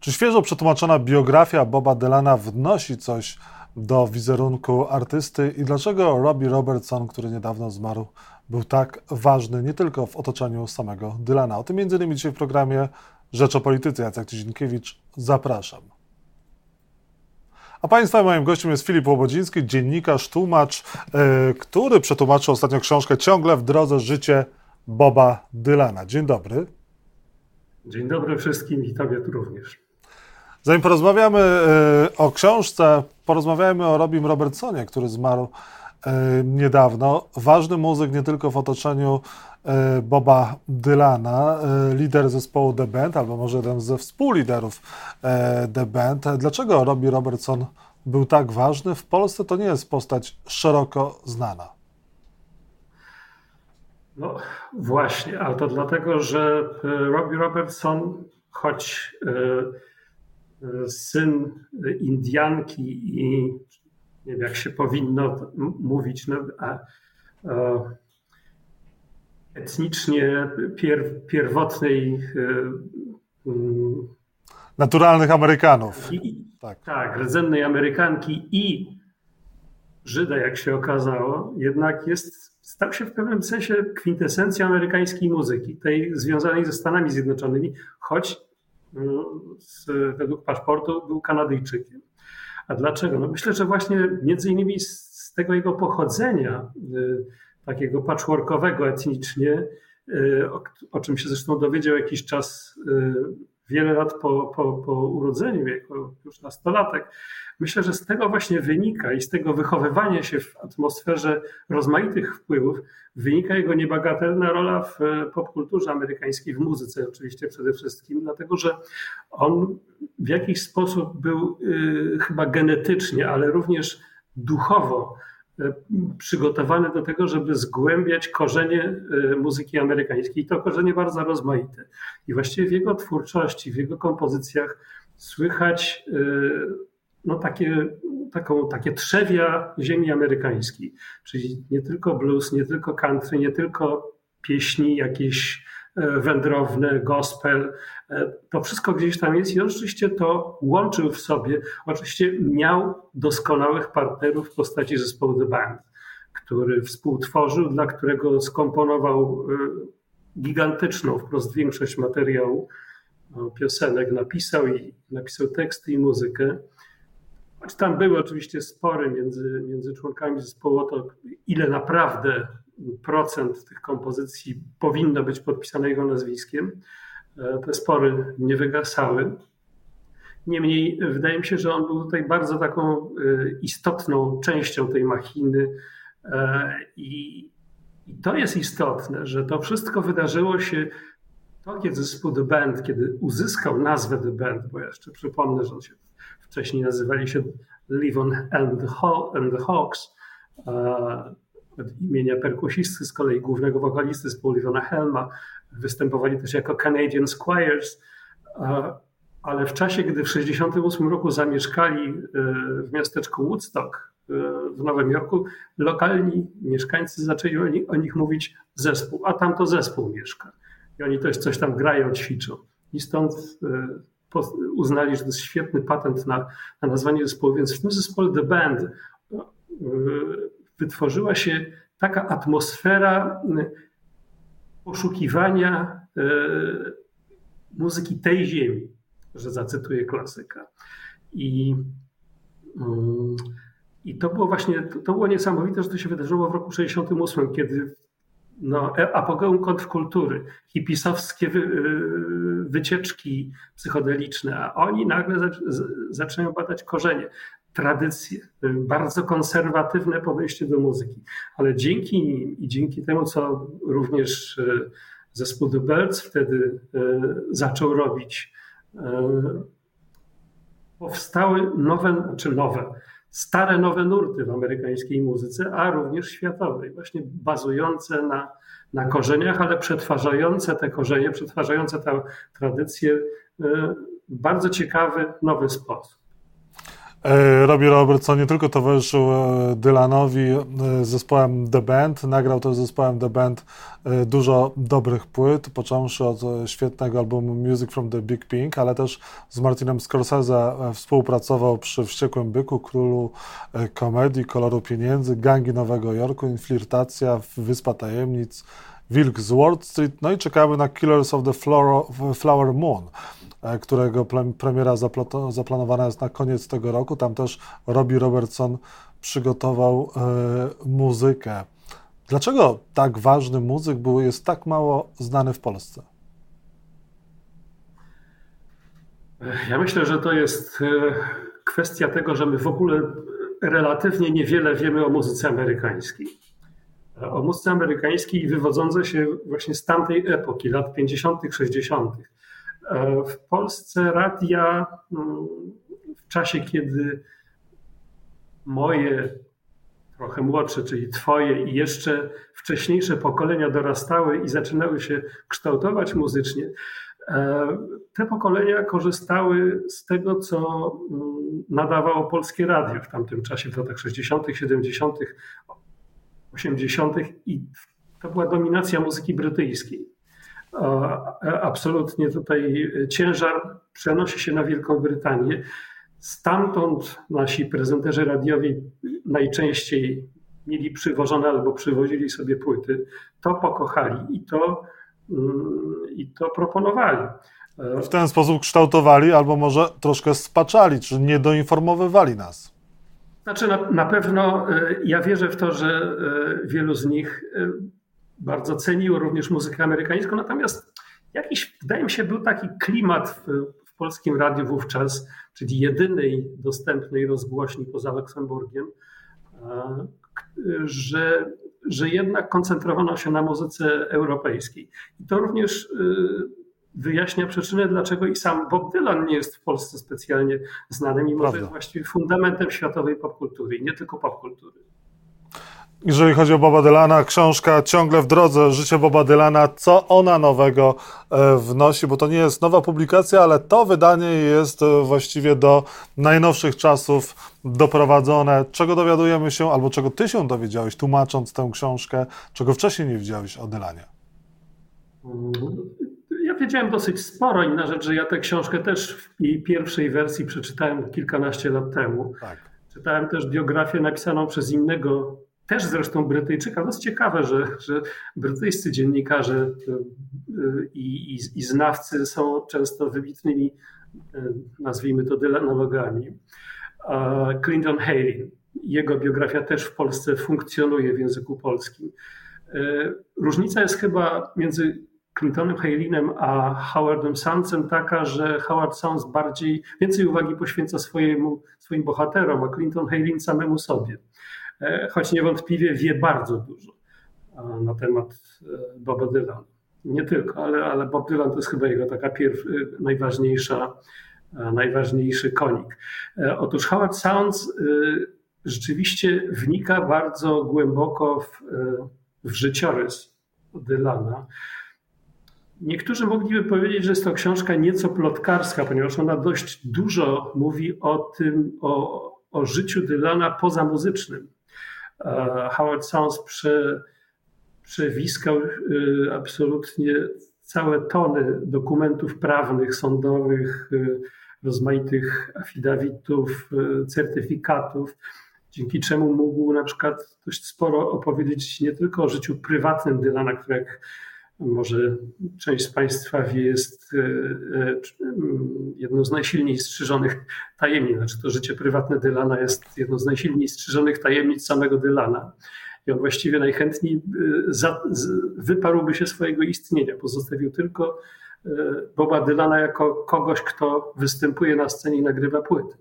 Czy świeżo przetłumaczona biografia Boba Dylana wnosi coś do wizerunku artysty i dlaczego Robbie Robertson, który niedawno zmarł, był tak ważny nie tylko w otoczeniu samego Dylana? O tym innymi dzisiaj w programie Rzecz o Polityce. Jacek Cizinkiewicz, zapraszam. A Państwa moim gościem jest Filip Łobodziński, dziennikarz, tłumacz, yy, który przetłumaczył ostatnio książkę Ciągle w drodze życie Boba Dylana. Dzień dobry. Dzień dobry wszystkim i Tobie tu również. Zanim porozmawiamy e, o książce, porozmawiajmy o Robim Robertsonie, który zmarł e, niedawno. Ważny muzyk nie tylko w otoczeniu e, Boba Dylana, lider zespołu The Band, albo może jeden ze współliderów The Band. Dlaczego Robbie Robertson był tak ważny? W Polsce to nie jest postać szeroko znana. No właśnie, ale to dlatego, że Robbie Robertson, choć syn Indianki i nie wiem, jak się powinno mówić, no, a, a, etnicznie pier, pierwotnej. E, Naturalnych Amerykanów. I, tak. tak, rdzennej Amerykanki i Żyda, jak się okazało, jednak jest, stał się w pewnym sensie kwintesencją amerykańskiej muzyki, tej związanej ze Stanami Zjednoczonymi, choć z, według paszportu był Kanadyjczykiem. A dlaczego? No myślę, że właśnie między innymi z tego jego pochodzenia, y, takiego patchworkowego etnicznie, y, o, o czym się zresztą dowiedział jakiś czas y, wiele lat po, po, po urodzeniu, jako już nastolatek. Myślę, że z tego właśnie wynika i z tego wychowywania się w atmosferze rozmaitych wpływów wynika jego niebagatelna rola w popkulturze amerykańskiej, w muzyce oczywiście przede wszystkim, dlatego że on w jakiś sposób był y, chyba genetycznie, ale również duchowo przygotowany do tego, żeby zgłębiać korzenie y, muzyki amerykańskiej. I to korzenie bardzo rozmaite. I właściwie w jego twórczości, w jego kompozycjach słychać no takie, taką, takie trzewia ziemi amerykańskiej. Czyli nie tylko blues, nie tylko country, nie tylko pieśni jakieś e, wędrowne, gospel. E, to wszystko gdzieś tam jest i on rzeczywiście to łączył w sobie. Oczywiście miał doskonałych partnerów w postaci zespołu The Band, który współtworzył, dla którego skomponował e, gigantyczną wprost większość materiału piosenek, napisał i napisał teksty i muzykę. Choć tam były oczywiście spory między, między członkami zespołu o to, ile naprawdę procent tych kompozycji powinno być podpisane jego nazwiskiem. E, te spory nie wygasały. Niemniej wydaje mi się, że on był tutaj bardzo taką e, istotną częścią tej machiny e, i, i to jest istotne, że to wszystko wydarzyło się to, kiedy zespół The Band, kiedy uzyskał nazwę The Band, bo ja jeszcze przypomnę, że on się wcześniej nazywali się Livon and and the Hawks, imienia perkusisty, z kolei głównego wokalisty z Livona Helma. Występowali też jako Canadian Squires, ale w czasie, gdy w 1968 roku zamieszkali e, w miasteczku Woodstock e, w Nowym Jorku, lokalni mieszkańcy zaczęli o nich, mówić zespół, a tam to zespół mieszka. I oni też coś tam grają, ćwiczą. I stąd e, uznali, że to jest świetny patent na, na nazwanie zespołu, więc w tym zespole The Band wytworzyła się taka atmosfera e, poszukiwania e, muzyki tej ziemi, że zacytuję klasyka. I, mm, i to było właśnie, to było niesamowite, że to się wydarzyło w roku 68, kiedy no, e, apogeum kontrkultury, hipisowskie wy, y, wycieczki psychodeliczne, a oni nagle zaczynają badać korzenie, tradycje, bardzo konserwatywne podejście do muzyki. Ale dzięki nim i dzięki temu, co również y, zespół The Birds wtedy zaczął robić, powstały nowe, czy nowe, stare, nowe nurty w amerykańskiej muzyce, a również światowej, właśnie bazujące na, na korzeniach, ale przetwarzające te korzenie, przetwarzające tę tradycję e, w bardzo ciekawy, nowy sposób. E, Robbie Robertson nie tylko towarzyszył e, Dylanowi z zespołem The Band, nagrał też z zespołem The Band dużo dobrych płyt, począwszy od świetnego albumu Music from the Big Pink, ale też z Martinem Scorsese współpracował przy Wściekłym Byku, Królu Komedii, Koloru Pieniędzy, Gangi Nowego Jorku, Infiltracja, Wyspa Tajemnic, Wilk z Wall Street, no i czekamy na Killers of the Flower Moon, e, którego premiera zaplanowana jest na koniec tego roku. Tam też Robbie Robertson przygotował e, muzykę. Dlaczego tak ważny muzyk był, jest tak mało znany w Polsce? Ja myślę, że to jest e, kwestia tego, że my w ogóle relatywnie niewiele wiemy o muzyce amerykańskiej o muzyce amerykańskiej wywodzące się właśnie z tamtej epoki, lat 50., 60. E, w Polsce radia mm, w czasie, kiedy moje trochę młodsze, czyli twoje i jeszcze wcześniejsze pokolenia dorastały i zaczynały się kształtować muzycznie, e, te pokolenia korzystały z tego, co mm, nadawało polskie radio w tamtym czasie, w latach 60., 70., 80. i to była dominacja muzyki brytyjskiej. Absolutnie tutaj ciężar przenosi się na Wielką Brytanię. Stamtąd nasi prezenterzy radiowi najczęściej mieli przywożone albo przywozili sobie płyty. To pokochali i to, mm, i to proponowali. W ten sposób kształtowali albo może troszkę spaczali, czy nie doinformowywali nas. Znaczy na, na pewno e, ja wierzę w to, że e, wielu z nich e, bardzo ceniło również muzykę amerykańską, natomiast jakiś, wydaje mi się, był taki klimat w, w polskim radiu wówczas, czyli jedynej dostępnej rozgłośni poza Luksemburgiem, że, że jednak koncentrowano się na muzyce europejskiej. I to również wyjaśnia przyczynę, dlaczego i sam Bob Dylan nie jest w Polsce specjalnie znany, mimo Prawda. że jest właściwie fundamentem światowej popkultury i nie tylko popkultury. Jeżeli chodzi o Boba Dylana, książka ciągle w drodze, życie Boba Dylana, co ona nowego e, wnosi, bo to nie jest nowa publikacja, ale to wydanie jest e, właściwie do najnowszych czasów doprowadzone. Czego dowiadujemy się, albo czego ty się dowiedziałeś, tłumacząc tę książkę, czego wcześniej nie widziałeś o Dylanie? Mm, wiedziałem dosyć sporo. Inna rzecz, że ja tę książkę też w jej pierwszej wersji przeczytałem kilkanaście lat temu. Tak. Czytałem też biografię napisaną przez innego, też zresztą Brytyjczyka. To jest ciekawe, że, że brytyjscy dziennikarze e, i, i, i znawcy są często wybitnymi, e, nazwijmy to, dylanologami. Clinton Haley, jego biografia też w Polsce funkcjonuje w języku polskim. Różnica jest chyba między Clintonem Halinem a Howardem Sandsem taka, że Howard Sands bardziej, więcej uwagi poświęca swojemu, swoim bohaterom, a Clinton Halin samemu sobie. E, choć niewątpliwie wie bardzo dużo e, na temat e, Boba Dylan. Nie tylko, ale, ale Bob Dylan to jest chyba jego taka pierw, najważniejsza, najważniejszy konik. Otóż Howard Sands rzeczywiście wnika bardzo głęboko w, w życiorys Dylana. Niektórzy mogliby powiedzieć, że jest to książka nieco plotkarska, ponieważ ona dość dużo mówi o tym, o, o życiu Dylana pozamuzycznym. E, Howard Sands prze, przewiskał e, absolutnie całe tony dokumentów prawnych, sądowych, e, rozmaitych afidawitów, certyfikatów, dzięki czemu mógł na przykład dość sporo opowiedzieć nie tylko o życiu prywatnym Dylana, które jak może część z Państwa wie, jest e, e, jedną z najsilniej strzyżonych tajemnic. Znaczy to życie prywatne Dylana jest jedną z najsilniej strzyżonych tajemnic samego Dylana. I on właściwie najchętniej e, wyparłby się swojego istnienia. Pozostawił tylko Boba Dylana jako kogoś, kto występuje na scenie i nagrywa płyty.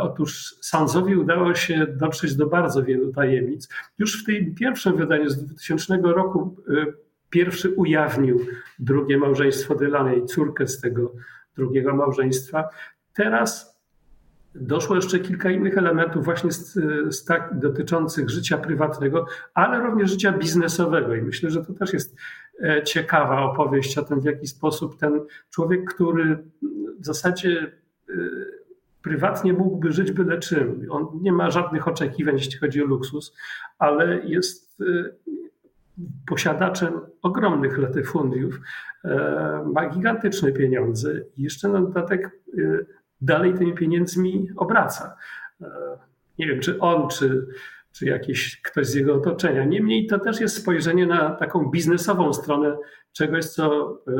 Otóż Sanzowi udało się dotrzeć do bardzo wielu tajemnic. Już w tym pierwszym wydaniu z 2000 roku Pierwszy ujawnił drugie małżeństwo Dylana i córkę z tego drugiego małżeństwa. Teraz doszło jeszcze kilka innych elementów właśnie z, z tak, dotyczących życia prywatnego, ale również życia biznesowego. I myślę, że to też jest e, ciekawa opowieść o tym, w jaki sposób ten człowiek, który w zasadzie e, prywatnie mógłby żyć byle czym. On nie ma żadnych oczekiwań, jeśli chodzi o luksus, ale jest y, posiadaczem ogromnych latyfundiów, e, ma gigantyczne pieniądze i jeszcze na dodatek y, dalej tymi pieniędzmi obraca. E, nie wiem, czy on, czy, czy jakiś ktoś z jego otoczenia. Niemniej to też jest spojrzenie na taką biznesową stronę czegoś, co e,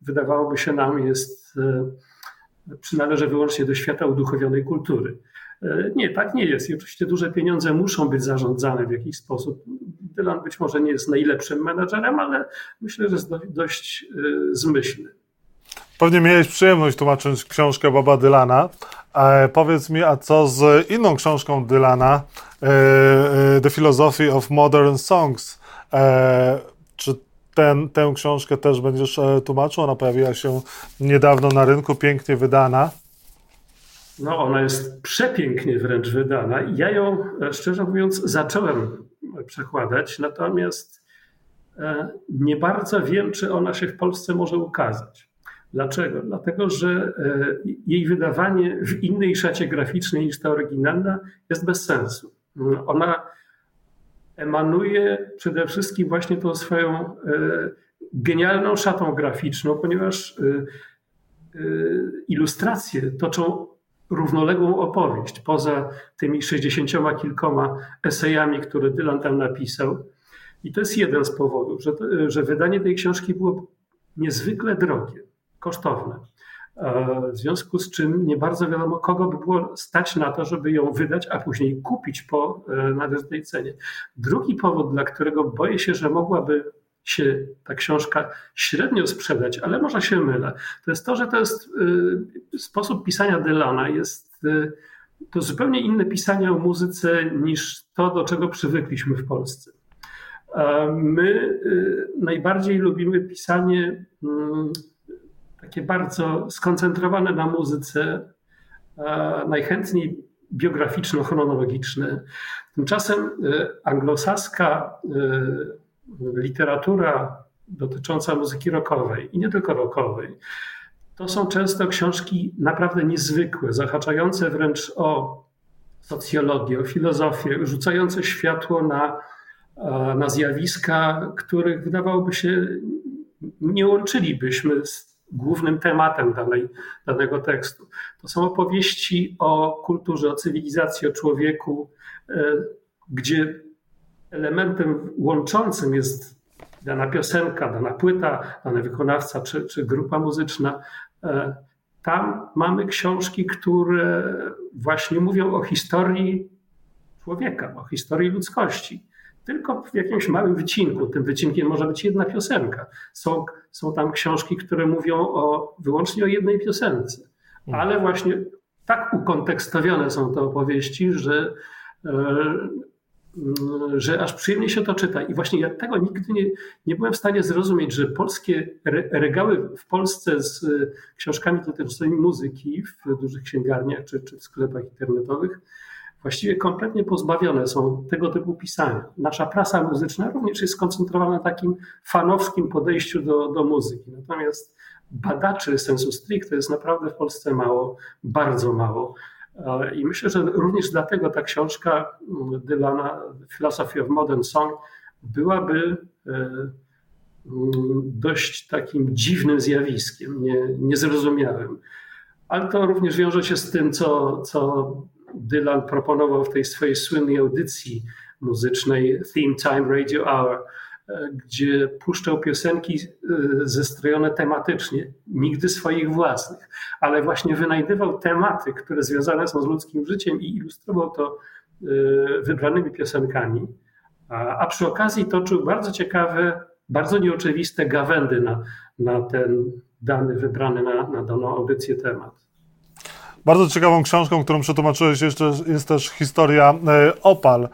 wydawałoby się nam jest przynależy wyłącznie do świata uduchowionej kultury. E, nie, tak nie jest. I oczywiście duże pieniądze muszą być zarządzane w jakiś sposób. Dylan być może nie jest najlepszym menadżerem, ale myślę, że jest dość e, zmyślny. Pewnie miałeś przyjemność tłumaczyć książkę Boba Dylana. E, powiedz mi, a co z inną książką Dylana, e, The Philosophy of Modern Songs? E, czy ten, tę książkę też będziesz e, tłumaczył. Ona pojawiła się niedawno na rynku, pięknie wydana. No, ona jest przepięknie wręcz wydana. Ja ją, e, szczerze mówiąc, zacząłem przekładać, natomiast e, nie bardzo wiem, czy ona się w Polsce może ukazać. Dlaczego? Dlatego, że jej wydawanie w innej szacie graficznej niż ta oryginalna jest bez sensu. Ona emanuje przede wszystkim właśnie tą swoją e, genialną szatą graficzną, ponieważ e, e, ilustracje toczą równoległą opowieść. Poza tymi sześćdziesięcioma kilkoma esejami, które Dylan tam napisał. I to jest jeden z powodów, że, że wydanie tej książki było niezwykle drogie, kosztowne. W związku z czym nie bardzo wiadomo, kogo by było stać na to, żeby ją wydać, a później kupić po e, należytej cenie. Drugi powód, dla którego boję się, że mogłaby się ta książka średnio sprzedać, ale może się mylę, to jest to, że to jest e, sposób pisania Dylana, jest e, to zupełnie inne pisanie o muzyce niż to, do czego przywykliśmy w Polsce. My najbardziej lubimy pisanie mm, takie bardzo skoncentrowane na muzyce, najchętniej biograficzno-chronologiczne. Tymczasem e, anglosaska e, literatura dotycząca muzyki rockowej i nie tylko rockowej, to są często książki naprawdę niezwykłe, zahaczające wręcz o socjologię, o filozofię, rzucające światło na, na zjawiska, których wydawałoby się nie łączylibyśmy z głównym tematem danej, danego tekstu. To są opowieści o kulturze, o cywilizacji, o człowieku, e, gdzie elementem łączącym jest dana piosenka, dana płyta, dany wykonawca czy, czy grupa muzyczna. E, tam mamy książki, które właśnie mówią o historii człowieka, o historii ludzkości tylko w jakimś małym wycinku. Tym wycinkiem może być jedna piosenka. Są, są tam książki, które mówią o, wyłącznie o jednej piosence, mhm. ale właśnie tak ukontekstowione są te opowieści, że, e, że aż przyjemnie się to czyta. I właśnie ja tego nigdy nie, nie byłem w stanie zrozumieć, że polskie regały w Polsce z książkami dotyczącymi muzyki w dużych księgarniach czy, czy w sklepach internetowych właściwie kompletnie pozbawione są tego typu pisania. Nasza prasa muzyczna również jest skoncentrowana na takim fanowskim podejściu do, do muzyki. Natomiast badaczy sensu stricte jest naprawdę w Polsce mało, bardzo mało. I myślę, że również dlatego ta książka mm, Dylana, Philosophy of Modern Song, byłaby e, mm, dość takim dziwnym zjawiskiem, nie, niezrozumiałym. Ale to również wiąże się z tym, co, co Dylan proponował w tej swojej słynnej audycji muzycznej Theme Time Radio Hour, e, gdzie puszczał piosenki e, zestrojone tematycznie, nigdy swoich własnych, ale właśnie wynajdywał tematy, które związane są z ludzkim życiem i ilustrował to e, wybranymi piosenkami, a, przy okazji toczył bardzo ciekawe, bardzo nieoczywiste gawędy na, na ten dany, wybrany na, na daną audycję temat. Bardzo ciekawą książką, którą przetłumaczyłeś jeszcze jest też historia e, Opal. E,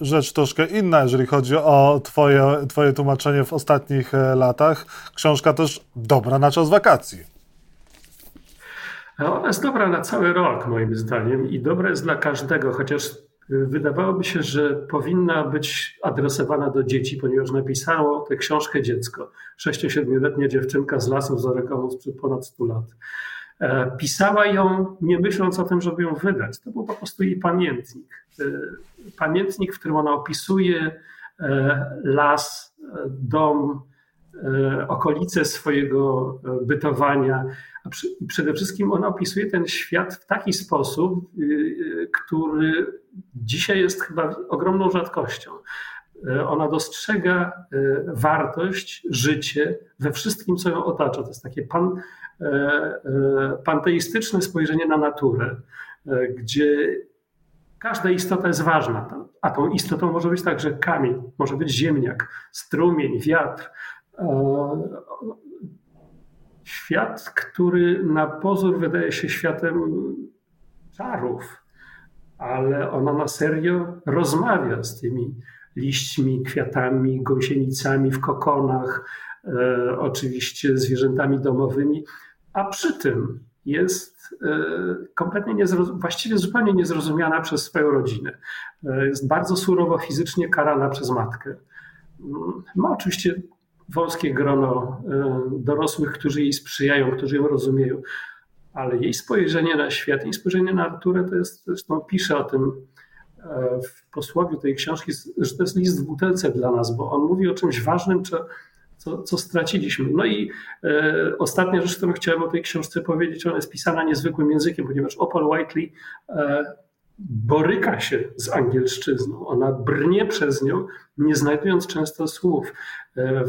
rzecz troszkę inna, jeżeli chodzi o twoje, twoje tłumaczenie w ostatnich e, latach. Książka też dobra na czas wakacji. Ona jest dobra na cały rok, moim zdaniem, i dobra jest dla każdego, chociaż wydawałoby się, że powinna być adresowana do dzieci, ponieważ napisało tę książkę dziecko. 6-7-letnia dziewczynka z lasów z sprzed ponad 100 lat. E, pisała ją nie myśląc o tym, żeby ją wydać. To był po prostu jej pamiętnik. E, pamiętnik, w którym ona opisuje las, dom, okolice swojego bytowania. A przede wszystkim ona opisuje ten świat w taki sposób, który dzisiaj jest chyba ogromną rzadkością. E, ona dostrzega e, wartość, życie we wszystkim, co ją otacza. To jest takie pan, e, panteistyczne spojrzenie na naturę, gdzie każda istota jest ważna, a tą istotą może być także kamień, może być ziemniak, strumień, wiatr. Świat, który na pozór wydaje się światem czarów, ale ona na serio rozmawia z tymi liśćmi, kwiatami, gąsienicami w kokonach, e, oczywiście zwierzętami domowymi, a przy tym jest e, kompletnie właściwie zupełnie niezrozumiana przez swoją rodzinę. E, jest bardzo surowo fizycznie karana przez matkę. Ma oczywiście wąskie grono e, dorosłych, którzy jej sprzyjają, którzy ją rozumieją, ale jej spojrzenie na świat, jej spojrzenie na naturę to jest, zresztą pisze o tym w posłowiu tej książki, że to jest list w butelce dla nas, bo on mówi o czymś ważnym, co, co, co straciliśmy. No i e, ostatnia rzecz, którą chciałem o tej książce powiedzieć, ona jest pisana niezwykłym językiem, ponieważ Opal Whiteley e, boryka się z angielszczyzną. Ona brnie przez nią, nie znajdując często słów. E,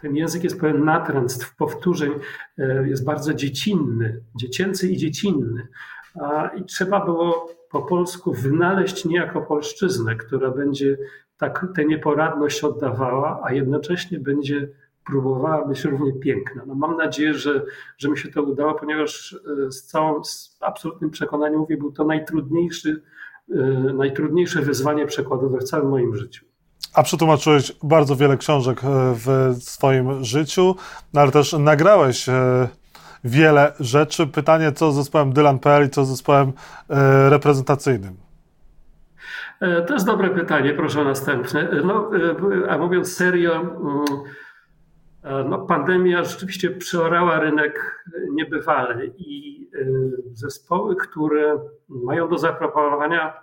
ten język jest pełen natręctw, powtórzeń, e, jest bardzo dziecinny, dziecięcy i dziecinny. I trzeba było po polsku wynaleźć niejako polszczyznę, która będzie tak tę nieporadność oddawała, a jednocześnie będzie próbowała być równie piękna. No mam nadzieję, że, że mi się to udało, ponieważ e, z całym z absolutnym przekonaniem mówię, był to najtrudniejszy, e, najtrudniejsze wyzwanie przekładowe w całym moim życiu. A przetłumaczyłeś bardzo wiele książek e, w swoim życiu, no ale też nagrałeś wiele rzeczy. Pytanie, co z zespołem Dylan.pl i co z zespołem reprezentacyjnym? E, to jest dobre pytanie, proszę następne. No, e, a mówiąc serio, mm, no, pandemia rzeczywiście przeorała rynek niebywale i zespoły, które mają do zaproponowania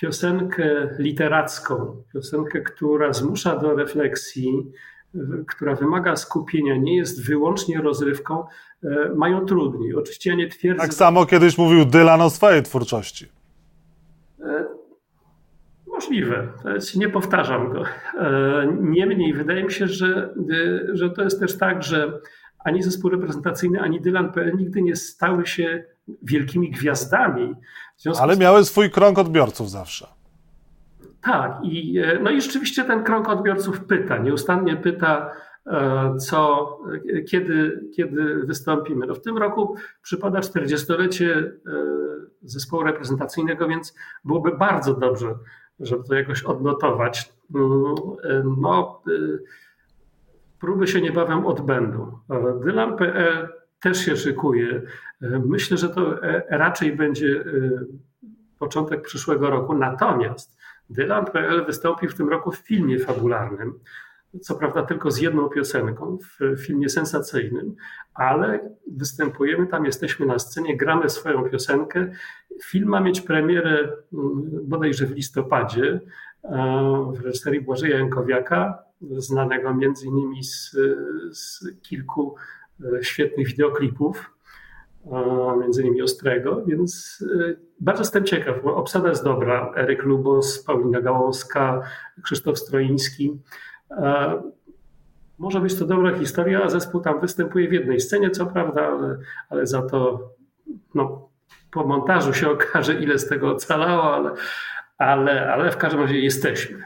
piosenkę literacką, piosenkę, która zmusza do refleksji, która wymaga skupienia, nie jest wyłącznie rozrywką, e, mają trudniej. Oczywiście ja nie twierdzę... Tak samo kiedyś mówił Dylan o swojej twórczości. E, możliwe, nie powtarzam go. E, niemniej wydaje mi się, że, że to jest też tak, że ani zespół reprezentacyjny, ani Dylan.pl nigdy nie stały się wielkimi gwiazdami. Ale miały swój krąg odbiorców zawsze. Tak, i, e, no i rzeczywiście ten krąg odbiorców pyta, nieustannie pyta, e, co, kiedy, kiedy wystąpimy. No w tym roku przypada 40-lecie e, zespołu reprezentacyjnego, więc byłoby bardzo dobrze, żeby to jakoś odnotować. Mm, no, próby się niebawem odbędą. Dylan.pl też się szykuje. Myślę, że to raczej będzie początek przyszłego roku. Natomiast Dylan.pl wystąpił w tym roku w filmie fabularnym. Co prawda tylko z jedną piosenką, w filmie sensacyjnym, ale występujemy tam, jesteśmy na scenie, gramy swoją piosenkę. Film ma mieć premierę mm, bodajże w listopadzie w reżyserii Błażeja Jankowiaka, znanego między innymi z, z kilku e, świetnych wideoklipów między innymi Ostrego, więc e, bardzo jestem ciekaw, bo obsada jest dobra. Eryk Lubos, Paulina Gałąska, Krzysztof Stroiński. E, może być to dobra historia, a zespół tam występuje w jednej scenie, co prawda, ale, ale za to no, po montażu się okaże, ile z tego ocalało, ale, ale, ale w każdym razie jesteśmy.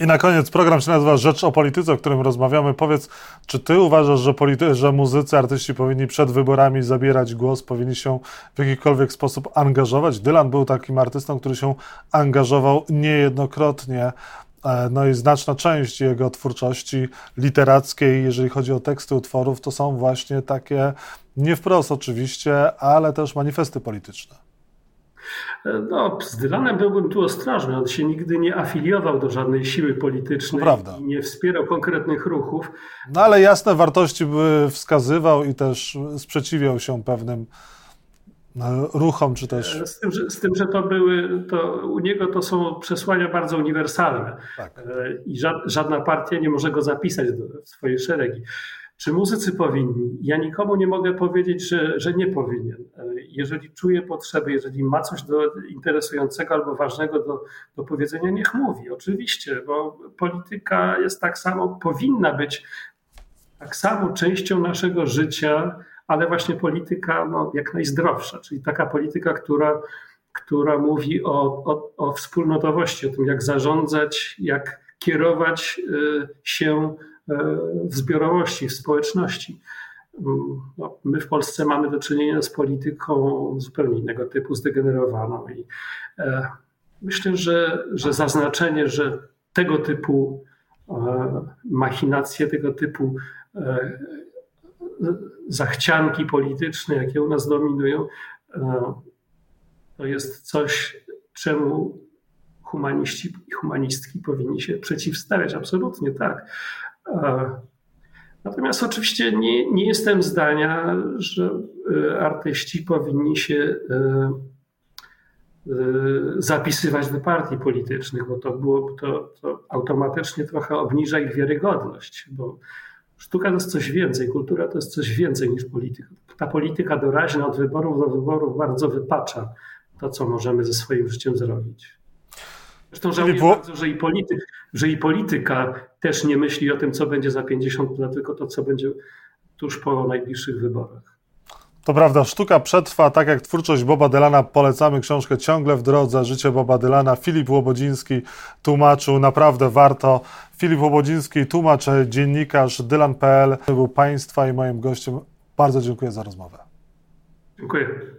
I na koniec program się nazywa Rzecz o polityce, o którym rozmawiamy. Powiedz, czy ty uważasz, że, polity- że muzycy, artyści powinni przed wyborami zabierać głos, powinni się w jakikolwiek sposób angażować? Dylan był takim artystą, który się angażował niejednokrotnie. E, no i znaczna część jego twórczości literackiej, jeżeli chodzi o teksty utworów, to są właśnie takie, nie wprost oczywiście, ale też manifesty polityczne. No, z Dylanem byłbym tu ostrożny. On się nigdy nie afiliował do żadnej siły politycznej i nie wspierał konkretnych ruchów. No ale jasne wartości by wskazywał i też sprzeciwiał się pewnym e, ruchom, czy też... Z tym, że, z tym, że to były, to u niego to są przesłania bardzo uniwersalne Tak. E, i żadna partia nie może go zapisać do swojej szeregi. Czy muzycy powinni? Ja nikomu nie mogę powiedzieć, że, że nie powinien. Jeżeli czuje potrzeby, jeżeli ma coś do, interesującego albo ważnego do, do powiedzenia, niech mówi. Oczywiście, bo polityka jest tak samo, powinna być tak samo częścią naszego życia, ale właśnie polityka no, jak najzdrowsza, czyli taka polityka, która, która mówi o, o, o wspólnotowości, o tym, jak zarządzać, jak kierować y, się w zbiorowości, w społeczności. No, my w Polsce mamy do czynienia z polityką zupełnie innego typu, zdegenerowaną i e, myślę, że, że zaznaczenie, że tego typu e, machinacje, tego typu e, zachcianki polityczne, jakie u nas dominują, to jest coś, czemu humaniści i humanistki powinni się przeciwstawiać. Absolutnie tak. Natomiast oczywiście nie, nie jestem zdania, że e, artyści powinni się e, e, zapisywać do partii politycznych, bo to, było, to, to automatycznie trochę obniża ich wiarygodność, bo sztuka to jest coś więcej, kultura to jest coś więcej niż polityka. Ta polityka doraźna od wyborów do wyborów bardzo wypacza to, co możemy ze swoim życiem zrobić. Zresztą żałuję było... bardzo, że i, polityk, że i polityka też nie myśli o tym, co będzie za 50 lat, tylko to, co będzie tuż po najbliższych wyborach. To prawda, sztuka przetrwa, tak jak twórczość Boba Dylana. Polecamy książkę Ciągle w drodze, Życie Boba Dylana. Filip Łobodziński tłumaczył, naprawdę warto. Filip Łobodziński, tłumacz, dziennikarz Dylan.pl był Państwa i moim gościem. Bardzo dziękuję za rozmowę. Dziękuję.